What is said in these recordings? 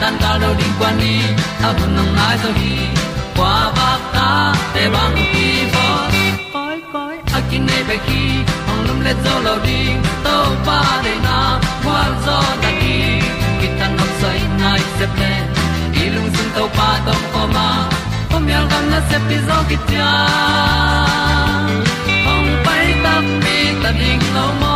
tan cao do đi qua đi, a bu nang mai zo gi qua ba ta te bang ki bo koi koi a kin nei be ki ong lum le zo lo di to pa de na kwa zo ta ki ki tan nok sai nai se ple lung sun to pa tom ko ma. Pom yal gam na se pi zo ki tia ong pai ta mi ta ding lo mo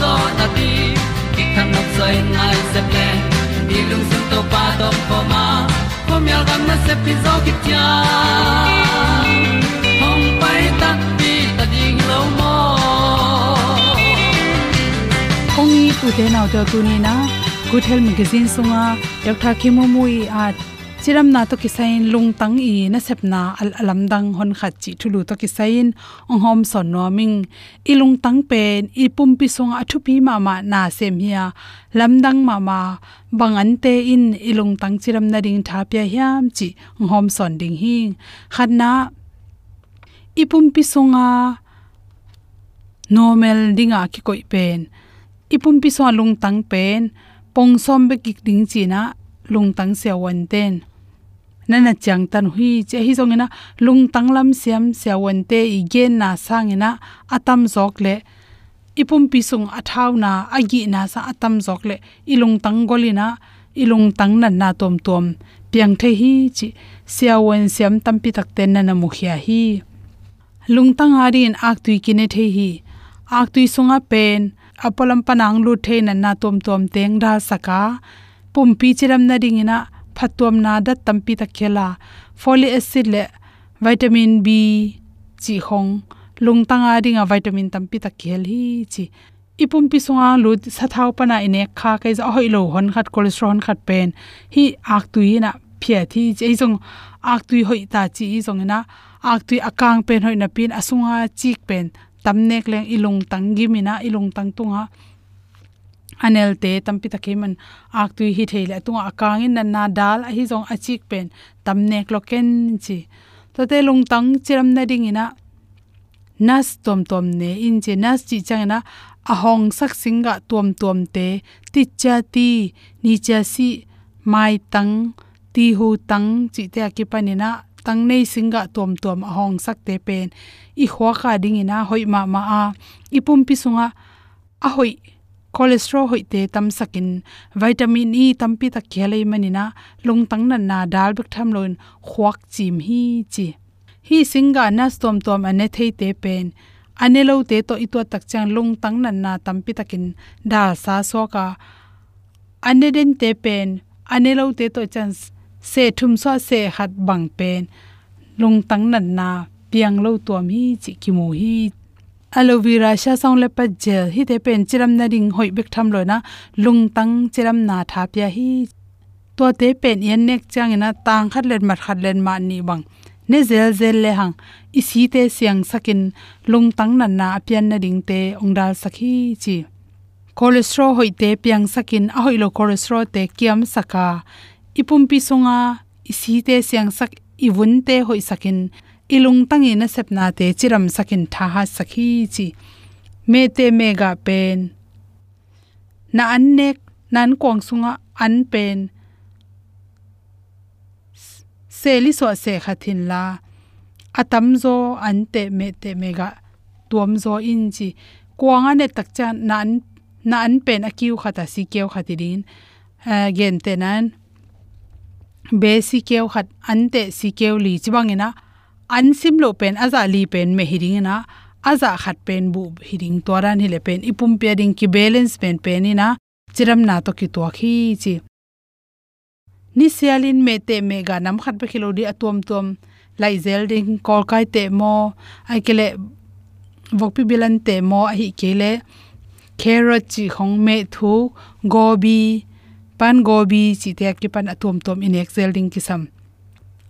zo na ti ki kan nok sai nai se ple ni lung sun to pa to pa ma. Ko mi al gam na se pi zo ki tia hong pai ta ti ta ding lo mo kong ni tu te nau te tu ni na good health magazine sunga dr khimu i a chiram na to kisain lung tang i na sepna al alam dang hon khat chi thulu to kisain ong hom son no ming i lung tang pen, i pum pi song a thu pi ma ma na sem hia. Lam dang ma ma bang an te in, i lung tang chiram na ding tha pya hiam chi ong hom son ding hi khat na, i pum pi a normal dinga ki koi pen. Ipum pi so lung tang pen, pong som be kik ding chi na lung tang se wan ten nana chang tan hui che hi zong ina lung tang lam siam se wan te i gen na sang ina atam zok le ipum pi sung athau na agi na sa atam zok le ilung tang golina ilung tang nan na tom tom. Piang the hi chi sia wan siam tam pi tak ten na mu khia hi. Lung tang arin ak tui kine the hi. Ak tui sunga pen. Apolam panang lu the na na tom tom teng da saka. Pumpi chiram na ding ina phatom na da tampi ta khela. Folic acid le vitamin b, chi hong lungtanga dinga vitamin tampi ta khel hi, chi. Ipum pi sunga lu sathau pana ine kha kai za hoi lo hon khat cholesterol khat pen. Hi ak tui na phia thi che jong ak tui hoi ta chi jong na ak tui akang pen hoi na pin, asunga chik pen. Tamnek leng ilung tang gimina ilung tang tunga anel te, tampi ta keman ak tui hi theile. Tunga akangin na na dal a hi jong achik pen. Tamne kloken chi to te lung tang chiram na ding ina. Nas tom tom ne in che nas chi chang na ahong sak singa tom tom te. Ti cha ti, ni cha si, mai tang, ti hu tang, chi te akipanina tang nei singa tom tom ahong sak te pen. I khwa ka ding ina, hoi ma ma a. Ipum pi sunga, a hoi cholesterol hoi te tam sakin vitamin e tampi ta khelei manina lungtang na. Na dal bek tham loin khuak chim hi chi. Hi singa na stom tom ane thei te pen. Ane lo te to itwa tak chang lungtang na na tampi takin dal sa so ka. Ane den te pen. Ane lo te to chan se thum so se hat bang pen. Lungtang na na piang lo tuam hi chi ki mu hi aloe vera sha song le pa gel hi te pen chiram na ring hoi bek tham lo na lung tang chiram na tha pya hi to te pen yen nek chang na tang khat len mat khat len ma, ni bang ne zel zel le hang isi, te, siang, sakin lung tang na na pian na ding te ong dal sakhi, chi. Cholesterol, hoi, te, piang, sakin a hoi lo, cholesterol, te, kiam, saka. Ipum, pi, songa, isi, te, siang, sak iwun te, hoi, sakin ilung tangi na sepna te chiram sakin tha ha sakhi chi. Me te mega pen. Na annek nan kwang sunga, an pen. Seli so se khathin la. Atam zo, an te me te mega tuam zo in chi. Kwanga ne tak cha nan na an pen akiu khata si keu khatirin. Eh, gen te nan. Be si keu khat, an te si keu li chiwangena an sim lo pen, aza li pen me hiring na aza khat pen bu hiring toran hile pen. Ipum pe ding ki balance pen pen ina chiram na to ki to khi chi. Ni sialin me te me ga nam khat pe khilodi atom tom lai zel ding, kol kai te mo, ai kele vokpi bilan te mo hi kele carrot chi khong me thu, gobi, pan gobi chi te ki pan atom tom in excel ding ki sam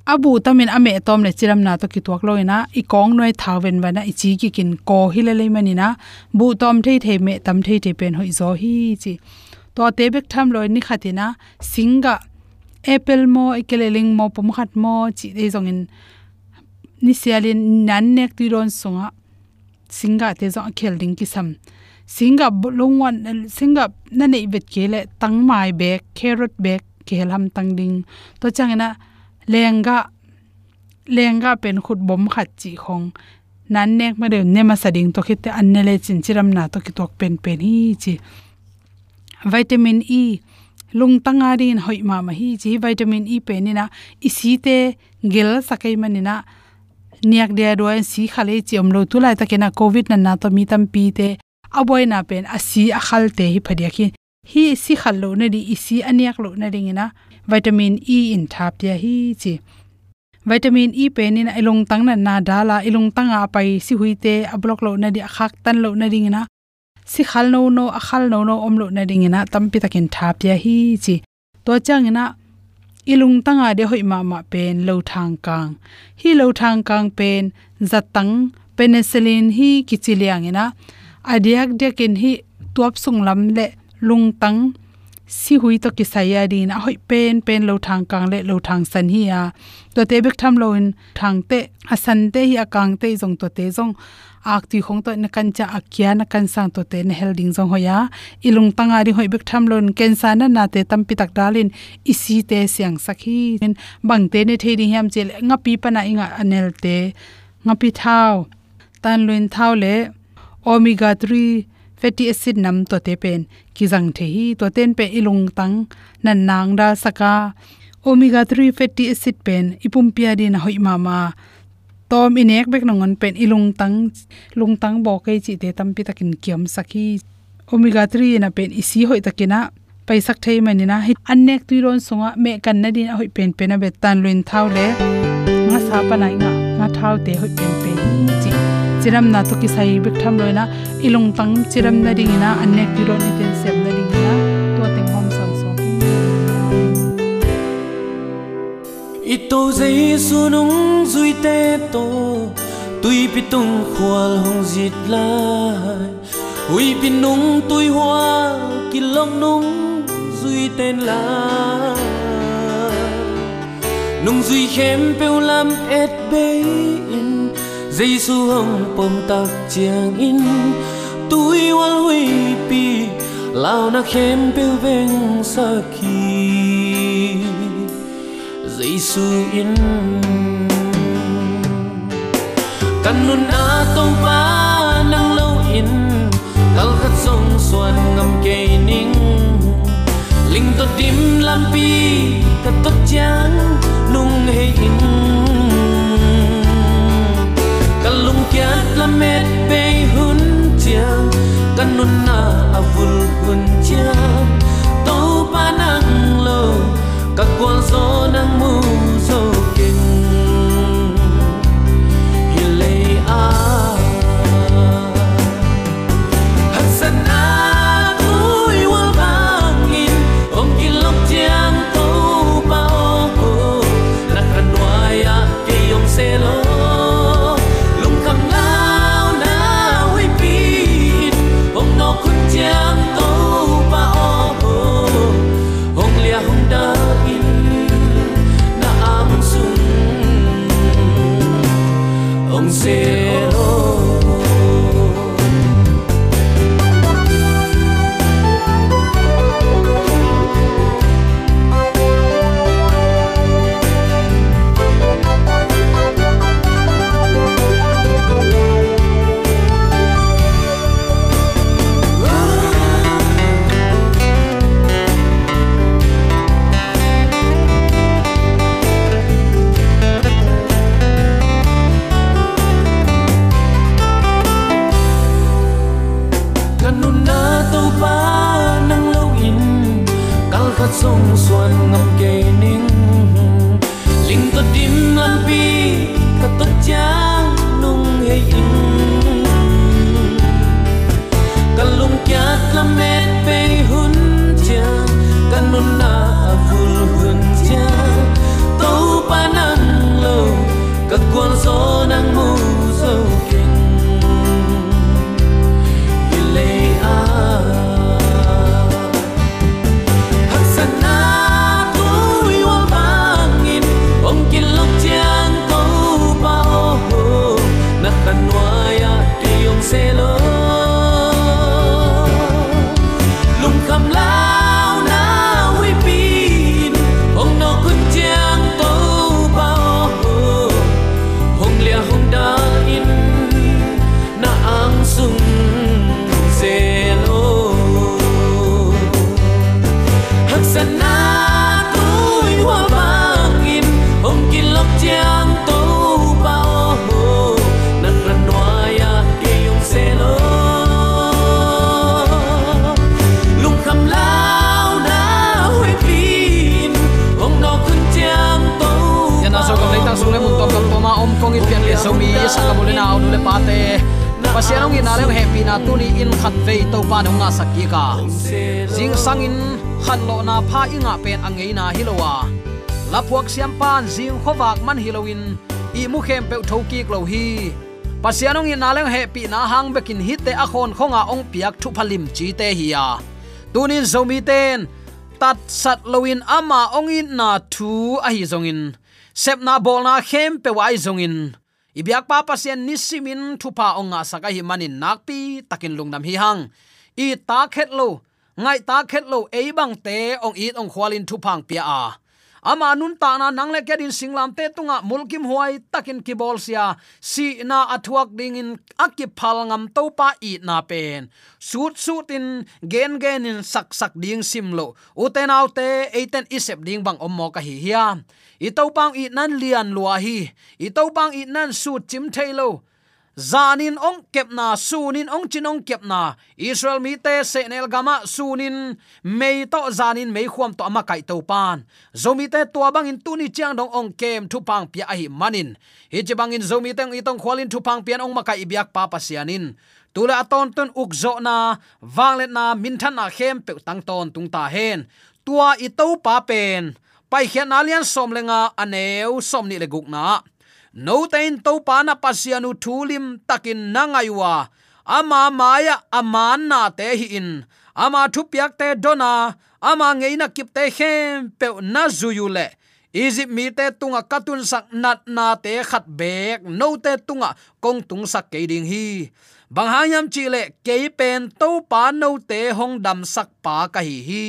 abu tamin ame tom le chiram na to ki tuak loina i kong noi thawen wana i chi ki kin ko hi le le mani na bu tom thei thei me tam thei thei pen hoi zo hi chi. To te bek tham loi ni khatina singa, apple mo ikeleling mo pom khat mo, chi de zong in. Ni sialin nan nek ti ron sunga. Singa te zo khel ding ki sam singa longwan singa na nei vet ke le tang mai bek, carrot bek, ke lam tang ding. To changena lenga lenga pen khut bom khat chi khong. Nan nek ma de ne ma sading to khite an ne le chin chiram na to ki tok pen pen hi chi. Vitamin e lung tanga rin hoi ma ma hi chi. Vitamin e pe ni na isi te gel sakai manina niak dia do si khale chiom lo tu lai ta kena covid na na to mi tam pi te. Aboi na pen asi akhal te hi phadia ki hi, si khal lo na di isi aniak lo na ringina vitamin e in thap ya hi chi. Vitamin e pen in ilong tang na na dala ilong tang a pai si huite ablok lo na di khak tan lo na ringina si khal no no, a khal no no, om lo na ringina tampi takin thap ya hi chi. To chang na ilung tanga de hoi ma ma pen lo thang kang. Hi lo thang kang pen zatang penicillin hi kichiliang ina adiak dekin hi tuap sung lam le lung tang si hui to ki saya din a hoi pen pen lo thang kang le lo thang san hi a to te bek tham lo in thang te a san te hi a kang te jong to te jong ak ti khong to na kan cha akya na kan sang to te na helding jong hoya ilung tanga ri hoi bek tham lon ken sa na na te tam pi tak dalin isi te siang sakhi bang te ne the ri hiam chel nga pi pa na inga anel te. Nga pi thau, tan luin thau le omega 3 fatty acid nam to te pen ki jang the hi to ten pe ilung tang, nan nang da saka. Omega 3 fatty acid pen, ipum pia din hoi ma ma. Tom inek bek nongon pen ilung tang, lung tang bo ke chi te tam pi takin kiam saki. Omega 3 na pen isi hoi takina paisak thei manina hit annek tuiron songa, me kan na din hoi pen pen a bet tan luin thau le. Nga sa pa nai nga nga thau te hoi pen pen chiram na to ki sai bik tham loina ilung tang chiram na ding ina anek ti ron iten sem na ding ina to teng hom san so ít tô giấy su nung duy tê tô tuy tung khoal hong dịt lai. Ui bị nung tuy hoa kỳ long nung duy tên là nung duy khem bêu lam et bê in dây su hồng pom tak chiang in, túi wal hui pi, lao na khem bêu veng sa ki dây su in kanun a tông pa nang lâu in, kal khat song xuan ngam ke ning. Linh to tim lam pi, ka to chang nung he in. Kiat met pe hun chiang kanun na avul hun chiang. To panang lo ka kwal zo puak siam pan jing khowak man hilowin i mu khem pe tho ki klo hi. Pasianong in naleng he pi na hang bekin hit te akhon khonga ong piak thu phalim chi te hi ya. Tunin zomi ten tat sat lowin ama ong in na thu a hi zongin sep na bol na khem pe wai zongin ibyak pa pasien nisimin thupa pa ong saka hi manin nakpi takin lungnam hi hang. I ta khet lo, ngai ta khet lo ei bang te ong it ong khwalin thupang pia a. Ama nun ta na nang le kedin singlam te tunga mulkim huai takin ki bol sia. Si na athuak ding in akip ngam to pa i na pen. Sut sut in gen gen in sak sak ding simlo uten autte eiten isep ding bang ommo ka hi hiam i to pang i nan lian lua hi. I to pang i nan su chim thailo zanin ong kepna sunin ong chinong kepna israel mi te senel gama, sunin mei to zanin mei khuam to ama kai to pan zomi te tua bang in tuni chiang dong ong kem thu pang pia hi manin. Hi chi bang in zomi teng itong khwalin thu pang pian ong makai biak pa pasianin tula aton ton ukzo na wanglet na min than na khem pe tang ton tung ta hen. Tua i to pa pen pai khian alian som lenga aneu som ni le guk na no tain to pa na pasianu thulim takin nangaiwa ama maya aman na te hi in. Ama thu piak te dona, ama ngeina kip te hem pe na zuyule Egypt mi te tunga katun sak nat na te khat bek no te tunga kong tung sak ke ding hi. Bang hayam chi le ke pen to pa no te hong dam sak pa ka hi hi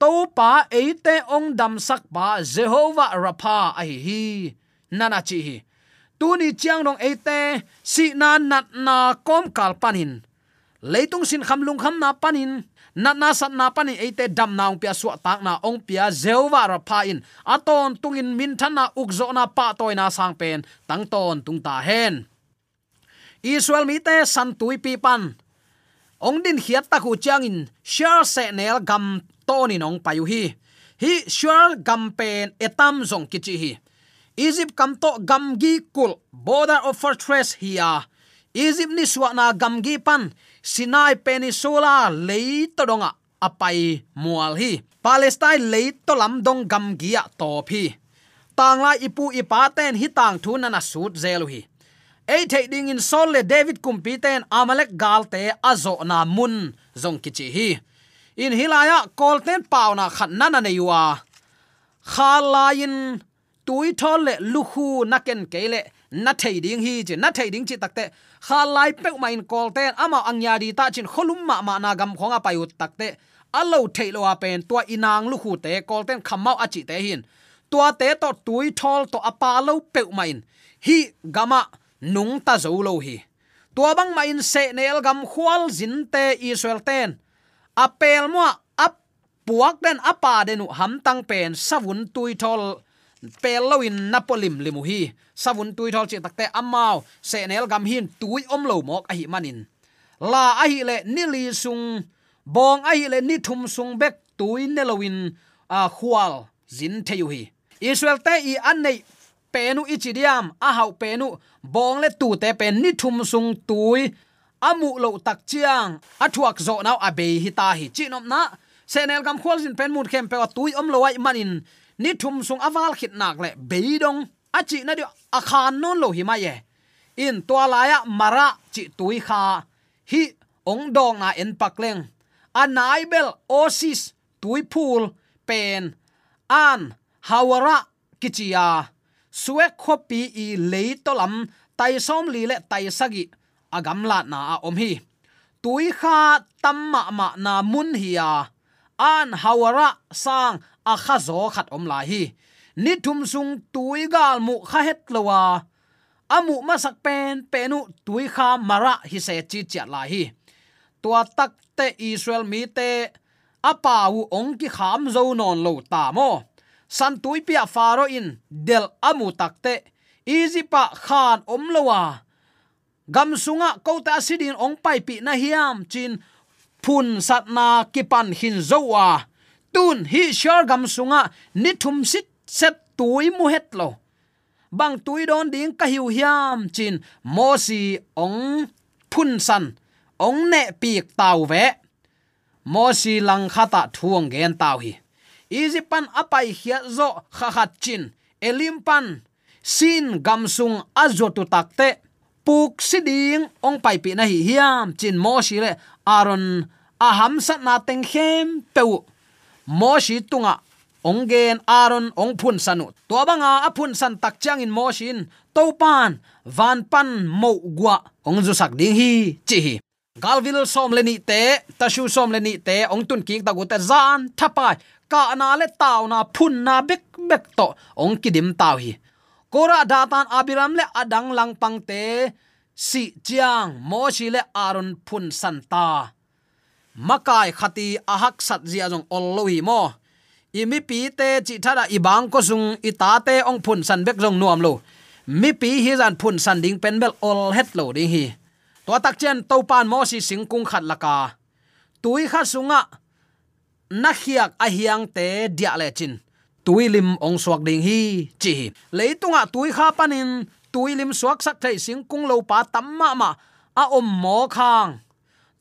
to pa eite ong dam sak pa jehovah rapha ai hi nana chi hi tu ni chiang dong eite si na nat na kom kal panin leitung sin kham lung kham na panin. Nat na sat na panin eite te dam naung pia suwa tak na ong pia jehovah Rapha in. Aton tungin min thana ukzo na pa toy na sang pen tang ton tung ta hen. Israel mi te san tui pi pan ong din khiat ta khu chang in share se nel gam tonin nong payu hi. Hi share gam pen etam zong kichi hi. Egypt kam to gam gi kul, border of fortress hiya egypt ni suwa na gam gi pan, sinai peninsula lei to donga apai mual hi. Palestine lei to lam dong gam gi a to phi tang la ipu ipa ten hi tang thu na na sut zelu hi ei thei ding in sol le david kumpi ten amalek galte azo na mun zong kichi hi. In hilaya kolten pauna khat nana ne yuwa khalain tui thol le luhu naken kele na thei ding hi je na thei ding chi takte khalai pe ma in kolten ama angya di ta chin kholum ma ma na gam khonga payu takte alo thei lo pen tua inang luhu te kolten khamau achi te hin tua te to tui thol to apa lo pe ma in. Hi gama nung ta zo lo hi tua bang ma in se nel gam khwal zin te israel ten apel à mo ap puak den à apa à denu ham tang pen savun tui thol. Pel lo in napolim limu hi savun tui thol chi takte amao se nel gam hin tui om lo mok a hi manin la a hi le nili sung bong a hi le ni thum sung bek tui nelowin a khwal zin theyu hi israel te i an nei penu ichidiam, a hau penu, bong le tu te pen ni thum sung tui. Amu lo tak chiang athuak zo naw abe hi ta hi chinom na. Senel gam khol sin pen mun khem pe tui om lo wai manin. Ni thum sung awal khit nak le beidong achi na dio akhan non lo hi ma ye in to laya mara chi tui kha. Hi, ong dong na en pakleng anai bel osis tui phul pen. An, hawara kichia suwe khopi i leitolam tai som li le tai sagi agam la na a om hi. Tui kha tamma ma na mun hiya an hawara sang a kha zo khat om la hi. Ni thum sung tui gal mu kha het lowa amu ma sak pen, penu tui kha mara hi se chi cha la hi. Tua tak te israel mi te apawu ong ki kham zo non lo ta mo san tui pia faro in del amu takte. Pa khan omlowa. Gam sunga kota sidin ong pai pi na hiam chin phun satna kipan hin zowa. Tun hi shar gam sunga ni thum sit set tui mu het lo. Bang tui don ding ka hiu hiam chin mosi ong phun san. Ong ne pi tau ve. Mosi lang khata thuang gen tau hi izipan apai hia zo kha khat chin. Elimpan, sin gamsung azotu takte puk siding ong pai pi na hi hiam chin mo shi le. Aron, aham sat na teng khem peu. Mo shi tunga onggen aron ong phun sanu. To banga aphun san tak chang in mo shin. To pan van pan mo gwa ong zu sak ding hi, chi hi galvil som leni te tashu som leni te, ong tun ki ta gu ta zan thapai ka na le taw na phun na bek bek to, ong kidim taw hi. Kora datan abiram le adang lang pangte si chiang, mo chi le aron phun santa makai khati ahak sat zia jong ollohi mo. Imi pi te chi thada ibang ko sung ita te ong phun san bek jong nuam lo. Mi pi hi zan phun san ding pen bel ol het lo ding hi to tak chen to pan mo si sing kung khat laka. Tui kha sunga na khiak a hiang te dia le chin. Tui lim ong suak ding hi, chi leitunga tui kha panin tui lim suak sak thai sing kung lo pa tamma ma a om mo khang.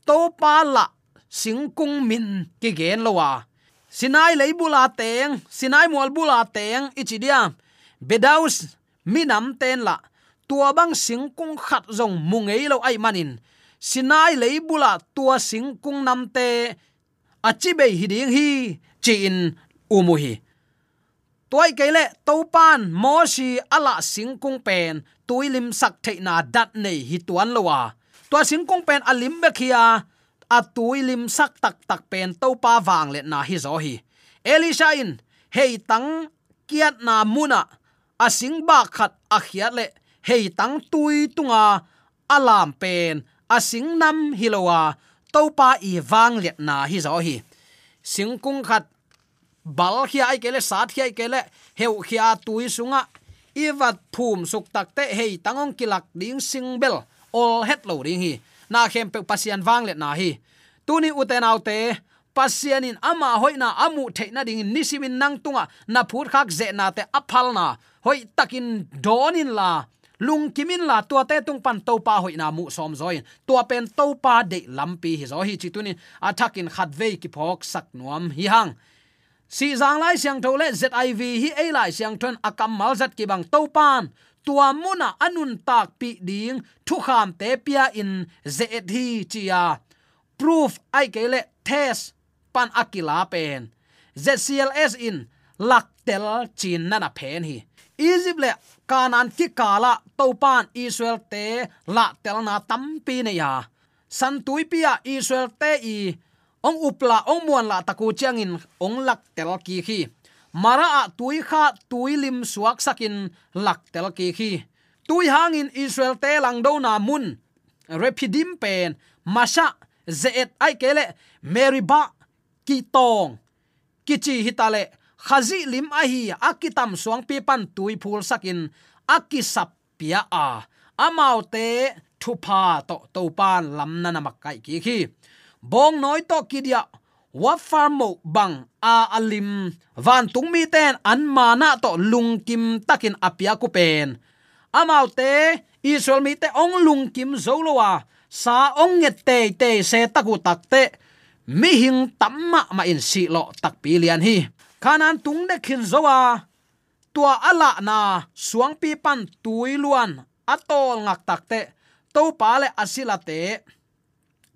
To pa la sing kung min ki gen lo wa sinai leibula teng, sinai mual bula teng ichidia bedaus minam ten la tua bang sing kung khat zong mungei lo ai manin. Sinai leibula tua sing kung nam te. Achi be hiding hi, chi in umuhi toy kele topan mo si ala sing kung pen tuilim sak the na dat nei hi tuan lowa tua sing kung pen alim be khia, a tuilim sak tak tak pen to pa wang le na hi zo hi. Elisha in, hei tang, kiat na muna. A sing ba khat a khiat le hei tang tui tunga, alam pen, asing nam hilowa topa i wang le na hi zo hi. Singkung khat, bal khia ai kele sat khia ai kele, heu khia tui sunga. Iwat phum suk takte hei tangong kilak ding singbel all het lo ding hi. Na khem pe pasian wang le na hi. Tuni uten autte pasianin ama hoina amu theina ding nisimin nang tunga. Na phut khak ze na te aphal na. Hoi takin donin la lung kimin la tua te tung pan to pa hoi na mu som zoin. Tua pen to pa de lampi hi zo hi chi tunin in khat ve ki phok sak nuam hi hang. Si zang lai siang tho le ziv hi a lai siang thon akam mal zat ki bang to pan. Tua muna anun tak pi ding, thu kham te pia in ze hi chia proof ai ke le test pan akila pen. Zcls in lak tel chin na na pen hi. Egypt le kanan ki kala topan israel te, la tel na tampi ne ya. San tuipia israel te i, ong upla, ong muan la taku changin ong lak tel ki khi mara a tui kha tui lim suak sakin lak tel ki khi tui hangin israel te lang do na mun. Repidim pen, masha, zeet ai kele, meriba, ki tong. Kichi hitale khazi lim a hi akitam suang pi pan tui phul sakin akisap pia a. Amaute thupa to to pan lam na na makai ki khi bong noi to kidia wa farmo bang a alim. Van tung mi ten an mana to lung kim takin apia ku pen. Amaute israel mi te ong lung kim zolowa sa ong nge te te se taku takte mi hing tamma ma in si lo tak pi lian hi khanan tung de khin zowa. Tua ala na suang pi pan tui luan. Atol ngak takte to pa le asila te.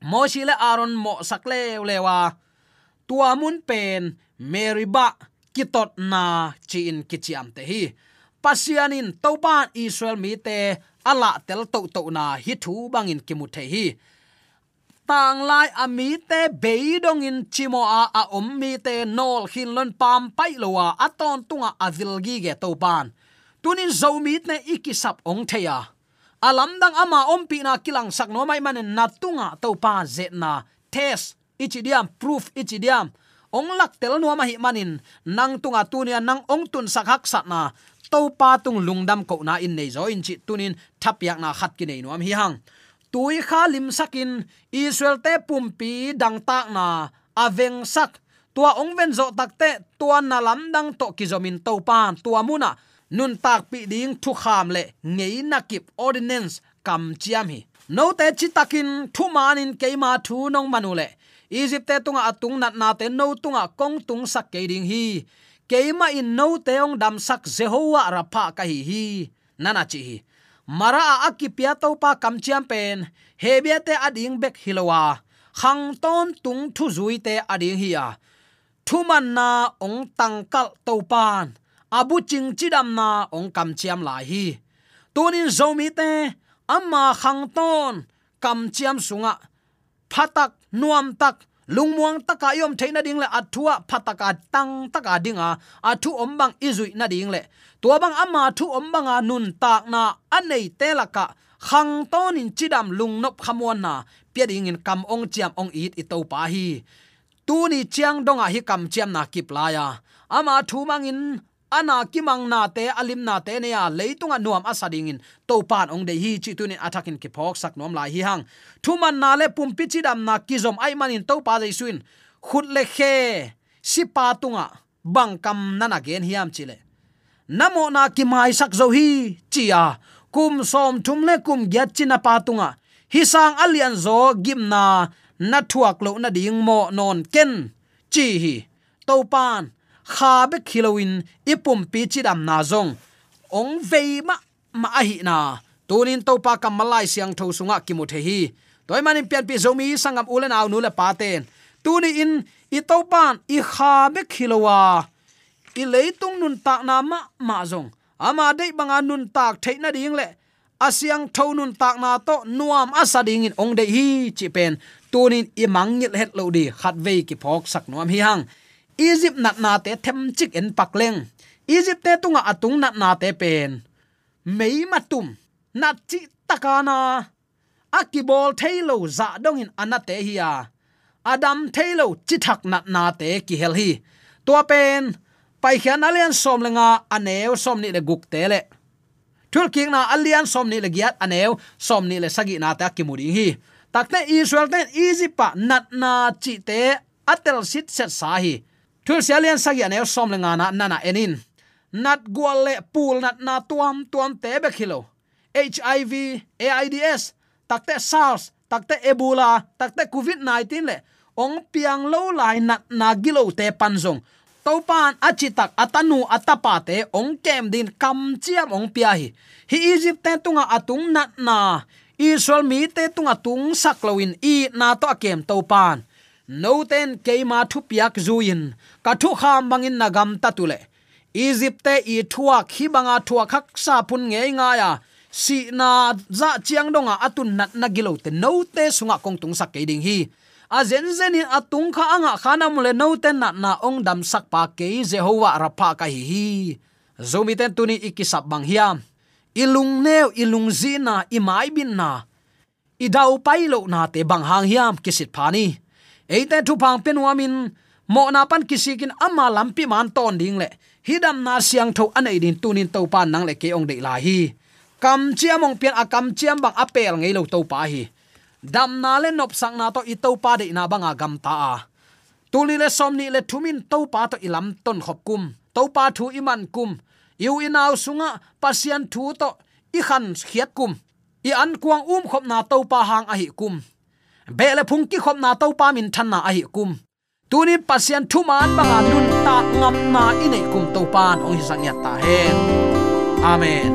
Mo si le aron mo sakle lewa tua mun pen, mary ba, kitot na chin kichiam te hi. Pasianin topan israel mi te ala tel to to na hi thu bangin kimut the hi tang lai ami te beidong in chimo a a om mi te nol hin lon pam pai lowa aton tunga avil gi ge to ban. Tunin zo mi ne ikisap ong theya alam dang ama om pi na kilang sak no mai manen na tunga to pa ze na. Test. Ichidiam proof. Ichidiam ong lak tel no ma hi manin nang tunga tunia nang ong tun sak hak sat na. To pa tung lungdam ko na in nei zo in chi tunin thapyak na khat ki nei am hi hang tui kha lim sakin, israel te pumpi dang tak na aveng sak. Tua ong ven zo takte tua na lam dang to ki zomin to pan tua muna nun tak pi ding thu kham le, ngei na kip ordinance kam chiam hi. No te chi takin, thu manin ma thu nong manule egypt te tunga atung nat na te no tunga kong tung sak ke ding hi. Keima in no te ong dam sak jehovah rapha ka hi hi. Nana chi hi mara a akipia to pa kam chiam pen hebia te ading bek hilowa khang ton tung thu zui te ading hiya a. Thu man na ong tangkal to pan. Abu ching chidam na ong kam chiam lai hi. Tunin zomi te, amma khang ton kam chiam sunga. Phatak nuam tak lungmuang taka yom theina ding le athua phataka tang taka dinga athu ombang izui na ding le tua bang ama thu ombanga nun tak na anei telaka khang ton in chidam lung nop khamon na pia ding in kam ong chiam ong it i to pa hi tu ni chiang donga hi kam chiam na kip la ya ama thu mangin ana kimang na te, alim na te ne ya leitunga nuam asading in to pan ong de hi chi tunin attacking ki phok sak nom lai hi hang. Thuman na le pum pi chi dam na kizom ai manin to pa dei suin. Khut le khe, si pa tunga, bang kam nana gen hiam chile namo na ki mai sak zo hi, chia. Kum som thum le kum gyat china pa tunga. Hi sang alian zo gimna na thuak lo na ding mo non ken. Chi hi. To pan kha be khilowin ipum pi chi dam na zong. Ong vei ma ma hi na. Tunin to pa kam malai siang tho sunga ki mu the hi. Toy manin pian pi zomi sangam ulen aw nu le pa ten. Tuni in, i to pan i kha be khilowa i leitung nun tak na ma ma zong. Ama dei banga nun tak theina ding le. Asiang asyang thonun tak na to, nuam asading in ong de hi, chi pen. Tunin i mangil het lo di, khat ve ki phok sak nuam hi hang egypt nat na te them chik en pakleng egypt te tunga atung nat na te pen. Mei matum, nat chi takana. Akibol thailo za dong in anate hiya adam thailo chi thak nat na te ki hel hi. To pen, pai khian alian som lenga, aneu som ni le guk te le. Thul king na alian som ni le giat, aneu som ni le sagi na ta ki muri hi takte israel ten easy pa nat na chi te atel sit set sa hi thul sialian sagi aneu som lenga na nana enin nat gwal le pul nat na tuam tuam te be khilo hiv aids takte sars takte ebola takte covid 19 le ong piang lo lai nat na gilo te panjong topan achitak atanu atapa te ong kem din kam chiam ong pia hi hi egypt te tunga atung nat na israel mi te tunga tung saklowin i na to kem topan noten keima thu piak zuin. Ka thu kham bangin nagam tatule. Egypt te i thua khi banga thua khak sa pun nge nga ya si na za chiang donga atun nat na gilo te no te sunga kong tung sak ke ding hi. A zen zen in atung kha anga khana mule no ten na na ong dam sak pa ke jehovah rapa ka hi hi. Zomi ten tuni ikisap bang hiam ilung neo ilung zina imai bin na. Idau pailo na te bang hang hiam kisit phani eite thu phang penuamin mo na pan kisikin ama lampi man ton ding le. Hidam na siang tho anei din tunin to pan nang le ke ong de la hi. Kam chiamong pian a kam chiam bang apel ngei lo to pa hi. Dam na le nop sang na to i to pa de na banga gam ta a. Tuli le som ni le thumin to pa to ilam ton khop kum. To pa thu iman kum. Yu inaw sunga, pasian thu to i khan khiat kum. I an kuang um khop na to pa hang a hi kum bele phung ki khop na to pa min than na a hi kum. Tuni pasian thu man banga nun ta ngam na ine kum to pan ong hi sang ya ta hen. Amen.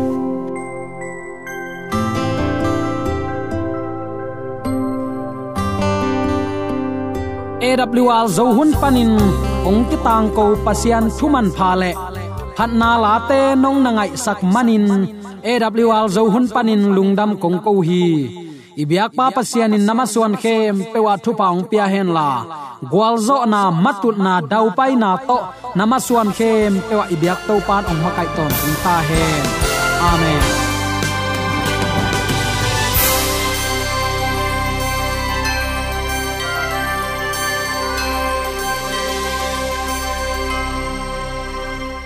AWR zo hun panin ong ki tang ko pasian thuman pha le. Phat na la te nong na ngai sak manin AWR zo hun panin lungdam kong ko hi. Ibyak pa pasian in namaswan khem pewa thu paung pia hen la gwalzo na matut na dau pai na to namaswan khem pewa ibyak to pan ong makai ton ta hen amen